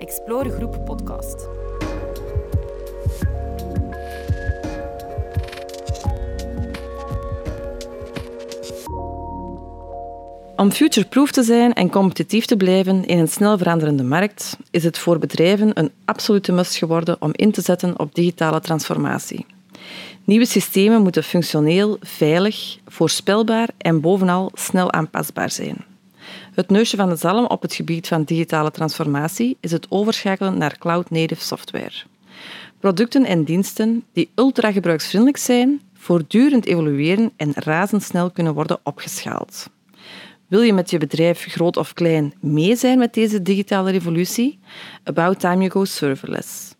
Explore Groep podcast. Om futureproof te zijn en competitief te blijven in een snel veranderende markt, is het voor bedrijven een absolute must geworden om in te zetten op digitale transformatie. Nieuwe systemen moeten functioneel, veilig, voorspelbaar en bovenal snel aanpasbaar zijn. Het neusje van de zalm op het gebied van digitale transformatie is het overschakelen naar cloud-native software. Producten en diensten die ultra-gebruiksvriendelijk zijn, voortdurend evolueren en razendsnel kunnen worden opgeschaald. Wil je met je bedrijf, groot of klein, mee zijn met deze digitale revolutie? About time you go serverless.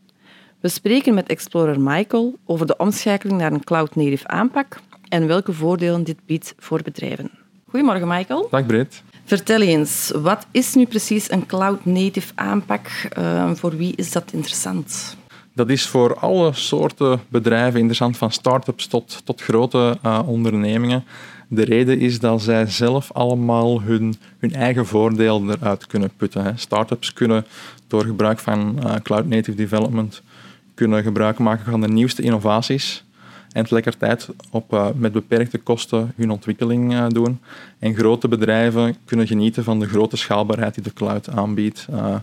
We spreken met Explorer Michael over de omschakeling naar een cloud-native aanpak en welke voordelen dit biedt voor bedrijven. Goedemorgen, Michael. Dag, Breed. Vertel eens, wat is nu precies een cloud-native aanpak? Uh, voor wie is dat interessant? Dat is voor alle soorten bedrijven interessant, van start-ups tot, tot grote uh, ondernemingen. De reden is dat zij zelf allemaal hun, hun eigen voordeel eruit kunnen putten. Start-ups kunnen door gebruik van uh, cloud-native development kunnen gebruik maken van de nieuwste innovaties en tegelijkertijd op, uh, met beperkte kosten hun ontwikkeling uh, doen. En grote bedrijven kunnen genieten van de grote schaalbaarheid die de cloud aanbiedt uh,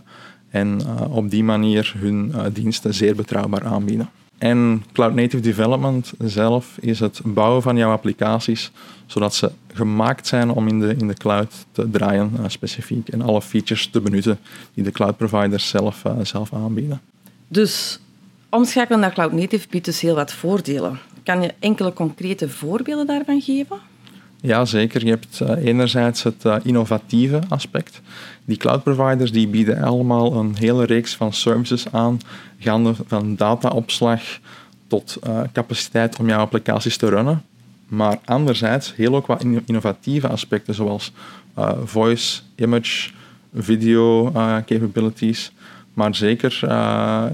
en op die manier hun diensten zeer betrouwbaar aanbieden. En Cloud Native Development zelf is het bouwen van jouw applicaties zodat ze gemaakt zijn om in de, in de cloud te draaien specifiek en alle features te benutten die de cloud providers zelf, zelf aanbieden. Dus omschakelen naar Cloud Native biedt dus heel wat voordelen. Kan je enkele concrete voorbeelden daarvan geven? Ja, zeker. Je hebt uh, enerzijds het uh, innovatieve aspect. Die cloud providers die bieden allemaal een hele reeks van services aan, gaande van dataopslag tot uh, capaciteit om jouw applicaties te runnen. Maar anderzijds heel ook wat innovatieve aspecten, zoals voice, image, video capabilities. Maar zeker, uh,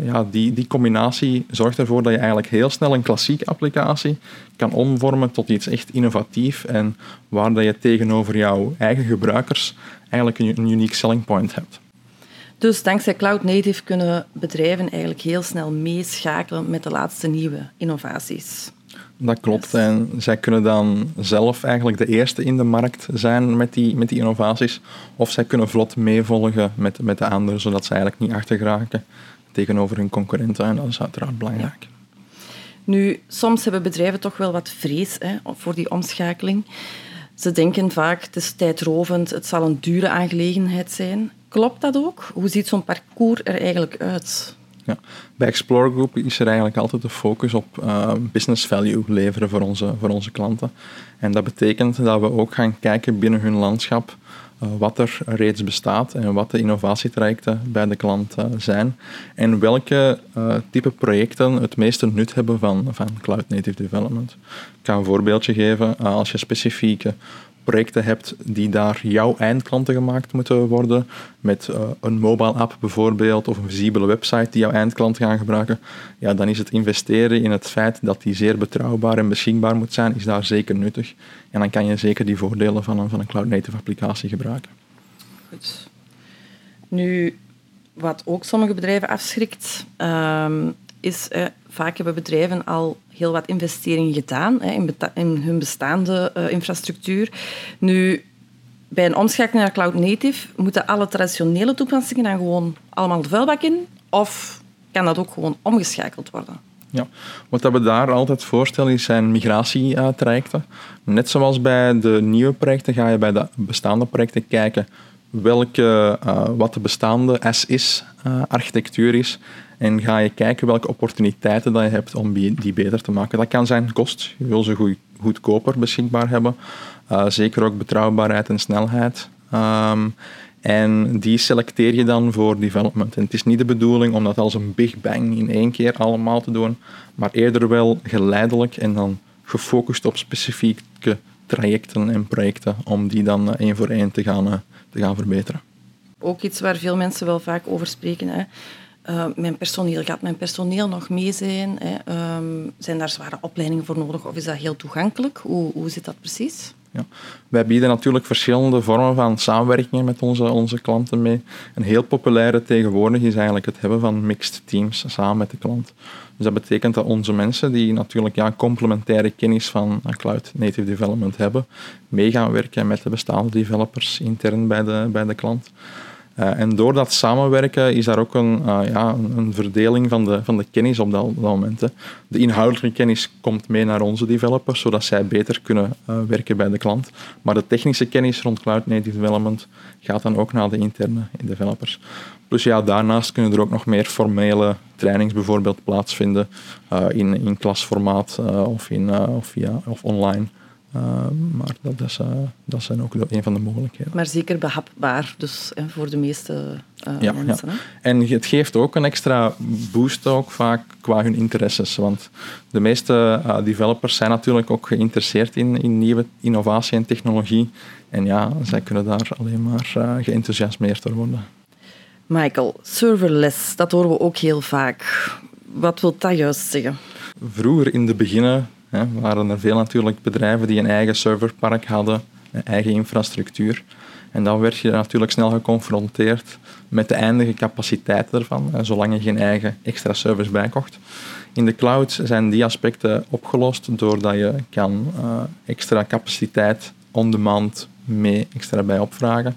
ja, die, die combinatie zorgt ervoor dat je eigenlijk heel snel een klassieke applicatie kan omvormen tot iets echt innovatief en waar dat je tegenover jouw eigen gebruikers eigenlijk een, een unique selling point hebt. Dus dankzij Cloud Native kunnen bedrijven eigenlijk heel snel meeschakelen met de laatste nieuwe innovaties. Dat klopt. En zij kunnen dan zelf eigenlijk de eerste in de markt zijn met die, met die innovaties. Of zij kunnen vlot meevolgen met, met de anderen, zodat ze eigenlijk niet achtergeraken tegenover hun concurrenten. En dat is uiteraard belangrijk. Nu, soms hebben bedrijven toch wel wat vrees hè, voor die omschakeling. Ze denken vaak, het is tijdrovend, het zal een dure aangelegenheid zijn. Klopt dat ook? Hoe ziet zo'n parcours er eigenlijk uit? Ja. Bij Explore Group is er eigenlijk altijd de focus op uh, business value leveren voor onze, voor onze klanten. En dat betekent dat we ook gaan kijken binnen hun landschap uh, wat er reeds bestaat en wat de innovatietrajecten bij de klant uh, zijn. En welke type projecten het meeste nut hebben van, van Cloud Native Development. Ik kan een voorbeeldje geven. als je specifieke projecten hebt die daar jouw eindklanten gemaakt moeten worden, met uh, een mobile app bijvoorbeeld, of een visibele website die jouw eindklanten gaan gebruiken, ja, dan is het investeren in het feit dat die zeer betrouwbaar en beschikbaar moet zijn, is daar zeker nuttig. En dan kan je zeker die voordelen van een, van een cloud-native applicatie gebruiken. Goed. Nu, wat ook sommige bedrijven afschrikt, um, is eh, vaak hebben bedrijven al heel wat investeringen gedaan hè, in, in, hun bestaande uh, infrastructuur. Nu, bij een omschakeling naar cloud native moeten alle traditionele toepassingen dan gewoon allemaal de vuilbak in? Of kan dat ook gewoon omgeschakeld worden? Ja, wat we daar altijd voorstellen zijn migratietrajecten. Net zoals bij de nieuwe projecten ga je bij de bestaande projecten kijken welke, uh, wat de bestaande as-is-architectuur is en ga je kijken welke opportuniteiten dat je hebt om die beter te maken. Dat kan zijn kost. Je wil ze goed, goedkoper beschikbaar hebben. Uh, zeker ook betrouwbaarheid en snelheid. Um, en die selecteer je dan voor development. En het is niet de bedoeling om dat als een big bang in één keer allemaal te doen, maar eerder wel geleidelijk en dan gefocust op specifieke trajecten en projecten om die dan uh, één voor één te gaan, uh, te gaan verbeteren. Ook iets waar veel mensen wel vaak over spreken. Hè uh, mijn personeel, gaat mijn personeel nog mee zijn? Hè? Um, zijn daar zware opleidingen voor nodig of is dat heel toegankelijk? Hoe, hoe zit dat precies? Ja. Wij bieden natuurlijk verschillende vormen van samenwerkingen met onze, onze klanten mee. Een heel populaire tegenwoordig is eigenlijk het hebben van mixed teams samen met de klant. Dus dat betekent dat onze mensen die natuurlijk ja, complementaire kennis van Cloud Native Development hebben, mee gaan werken met de bestaande developers intern bij de, bij de klant. Uh, en door dat samenwerken is daar ook een, uh, ja, een, verdeling van de, van de kennis op dat, moment. Hè. De inhoudelijke kennis komt mee naar onze developers, zodat zij beter kunnen uh, werken bij de klant. Maar de technische kennis rond Cloud Native Development gaat dan ook naar de interne developers. Plus ja, daarnaast kunnen er ook nog meer formele trainings bijvoorbeeld plaatsvinden in, in klasformaat of, in, of, via, of online. Uh, maar dat, is, uh, dat zijn ook een van de mogelijkheden. Maar zeker behapbaar, dus hè, voor de meeste uh, ja, mensen. Ja. En het geeft ook een extra boost ook vaak qua hun interesses. Want de meeste developers zijn natuurlijk ook geïnteresseerd in, in nieuwe innovatie en technologie. En ja, zij kunnen daar alleen maar geenthousiasmeerd door worden. Michael, serverless, dat horen we ook heel vaak. Wat wil dat juist zeggen? Vroeger in de beginnen Waren er veel natuurlijk bedrijven die een eigen serverpark hadden, een eigen infrastructuur. En dan werd je natuurlijk snel geconfronteerd met de eindige capaciteit ervan, zolang je geen eigen extra servers bijkocht. In de cloud zijn die aspecten opgelost doordat je kan uh, extra capaciteit on-demand mee extra bij opvragen.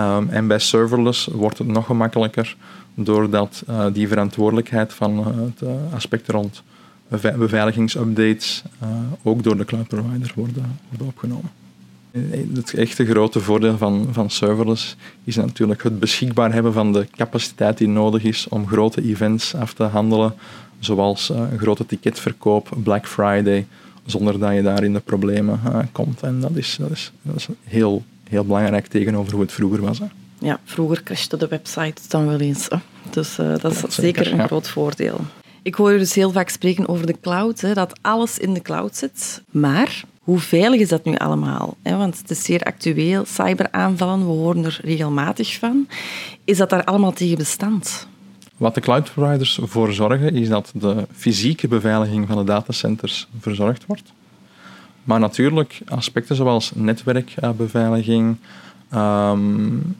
Um, en bij serverless wordt het nog gemakkelijker doordat uh, die verantwoordelijkheid van uh, het aspect rond beveiligingsupdates uh, ook door de cloud provider worden, worden opgenomen. Het echte grote voordeel van, van serverless is natuurlijk het beschikbaar hebben van de capaciteit die nodig is om grote events af te handelen, zoals uh, een grote ticketverkoop, Black Friday, zonder dat je daar in de problemen uh, komt. En dat is, dat is, dat is heel, heel belangrijk tegenover hoe het vroeger was. Hè. Ja, vroeger crashte de website dan wel eens. Hè. Dus uh, dat is zeker, zeker een groot voordeel. Ik hoor je dus heel vaak spreken over de cloud, hè, dat alles in de cloud zit. Maar hoe veilig is dat nu allemaal? Want het is zeer actueel, cyberaanvallen, we horen er regelmatig van. Is dat daar allemaal tegen bestand? Wat de cloud providers voor zorgen, is dat de fysieke beveiliging van de datacenters verzorgd wordt. Maar natuurlijk aspecten zoals netwerkbeveiliging, um,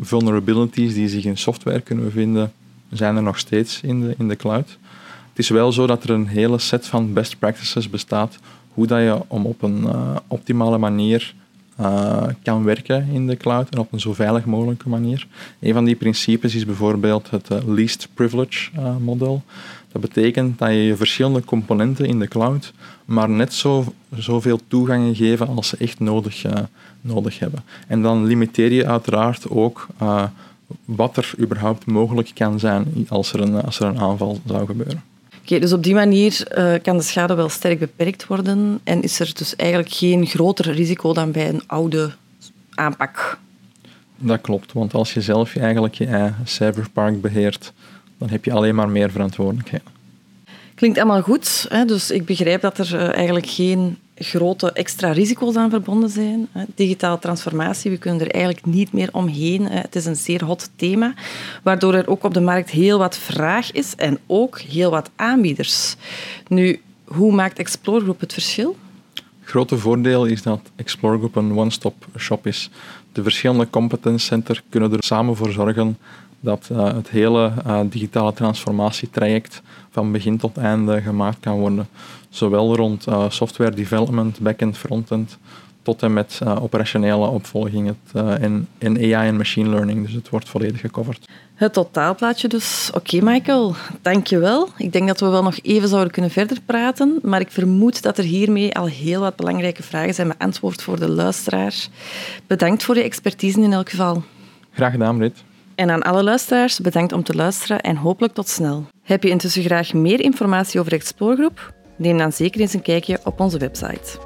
vulnerabilities die zich in software kunnen bevinden, zijn er nog steeds in de, in de cloud. Het is wel zo dat er een hele set van best practices bestaat hoe dat je om op een uh, optimale manier uh, kan werken in de cloud en op een zo veilig mogelijke manier. Een van die principes is bijvoorbeeld het uh, least privilege model. Dat betekent dat je je verschillende componenten in de cloud maar net zo, zoveel toegangen geven als ze echt nodig, nodig hebben. En dan limiteer je uiteraard ook wat er überhaupt mogelijk kan zijn als er een, als er een aanval zou gebeuren. Oké, dus op die manier uh, kan de schade wel sterk beperkt worden en is er dus eigenlijk geen groter risico dan bij een oude aanpak. Dat klopt, want als je zelf eigenlijk je eigen cyberpark beheert, dan heb je alleen maar meer verantwoordelijkheid. Klinkt allemaal goed, hè? dus ik begrijp dat er uh, eigenlijk geen grote extra risico's aan verbonden zijn. Digitale transformatie, we kunnen er eigenlijk niet meer omheen. Het is een zeer hot thema, waardoor er ook op de markt heel wat vraag is en ook heel wat aanbieders. Nu, hoe maakt Explore Group het verschil? Het grote voordeel is dat Explore Group een one-stop shop is. De verschillende competence centers kunnen er samen voor zorgen dat uh, het hele uh, digitale transformatietraject van begin tot einde gemaakt kan worden. Zowel rond uh, software development, backend, frontend, tot en met operationele opvolging het, en, en AI en machine learning. Dus het wordt volledig gecoverd. Het totaalplaatje dus. Oké, Michael, dankjewel. Ik denk dat we wel nog even zouden kunnen verder praten, maar ik vermoed dat er hiermee al heel wat belangrijke vragen zijn beantwoord voor de luisteraar. Bedankt voor je expertise in elk geval. Graag gedaan, Brit. En aan alle luisteraars bedankt om te luisteren en hopelijk tot snel. Heb je intussen graag meer informatie over Explore Groep? Neem dan zeker eens een kijkje op onze website.